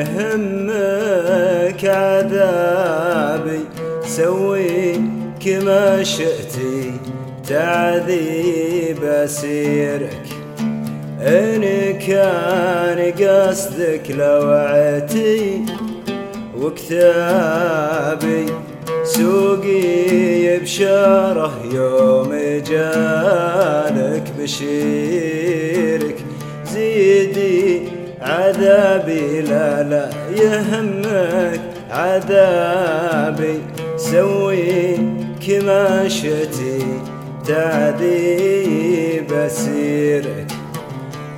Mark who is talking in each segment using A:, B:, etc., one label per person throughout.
A: يهمك عذابي سوي كما شئتي تعذيب أسيرك. إن كان قصدك لوعتي وكتابي سوقي بشارة يوم جالك بشيرك. زيدي عذابي لا لا يهمك. عذابي سوي كما شتي. تعذيب أسيرك.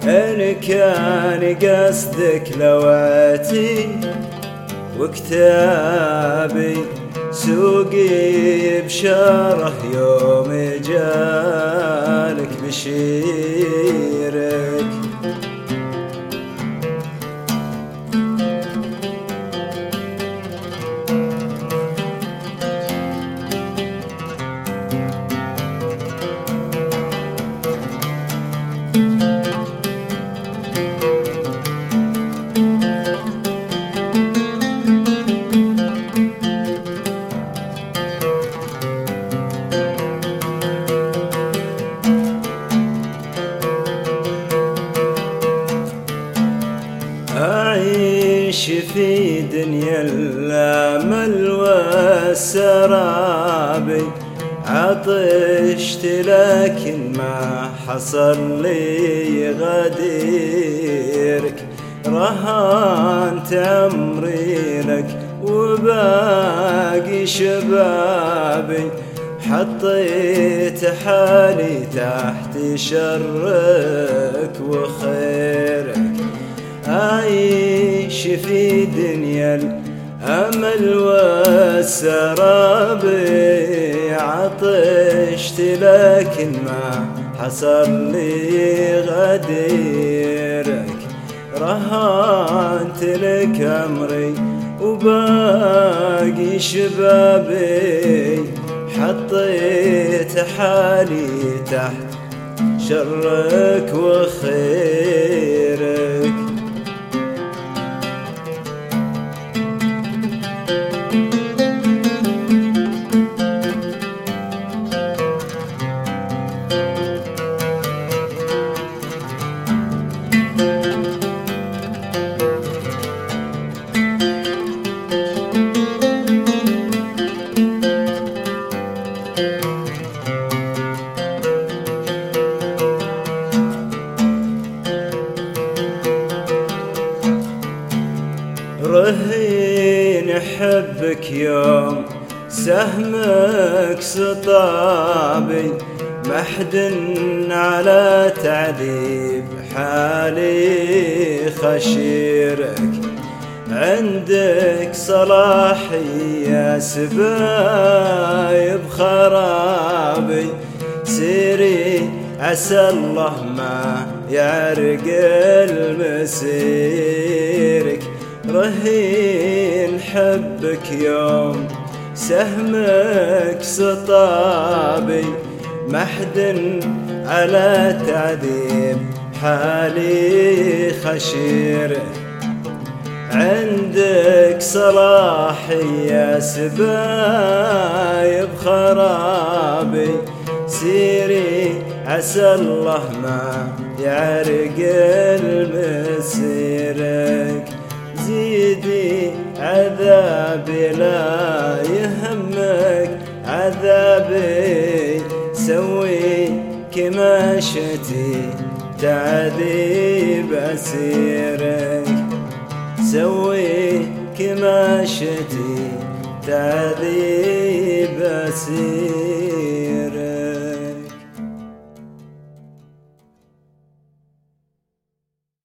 A: إن كان قصدك لوعتي وكتابي سوقي بشارة يوم جالك بشيرك أعيش في دنيا الأمل والسراب عطشت لكن ما حصل لي غديرك. رهنت عمري لك وباقي شبابي. حطيت حالي تحت شرك وخيرك. أعيش في دنيا الأمل والسراب عطشت لكن ما حصل لي غديرك. رهنت لك أمري وباقي شبابي حطيت حالي تحت شرك وخيرك حبك يوم سهمك سطا بي محد على تعذيب حالي خشيرك. عندك صلاحية سبايب خرابي سيري عسى الله ما يعرقل مسيرك رهين حبك يوم سهمك سطا بي محد على تعذيب حالي خشير. عندك صلاحية سبايب خرابي سيري عسى الله ما يعرق المسيرك. زيدي عذابي لا يهمك عذابي سوي كما شتي تعذيب أسيرك. سوي كما شتي تعذيب أسيرك.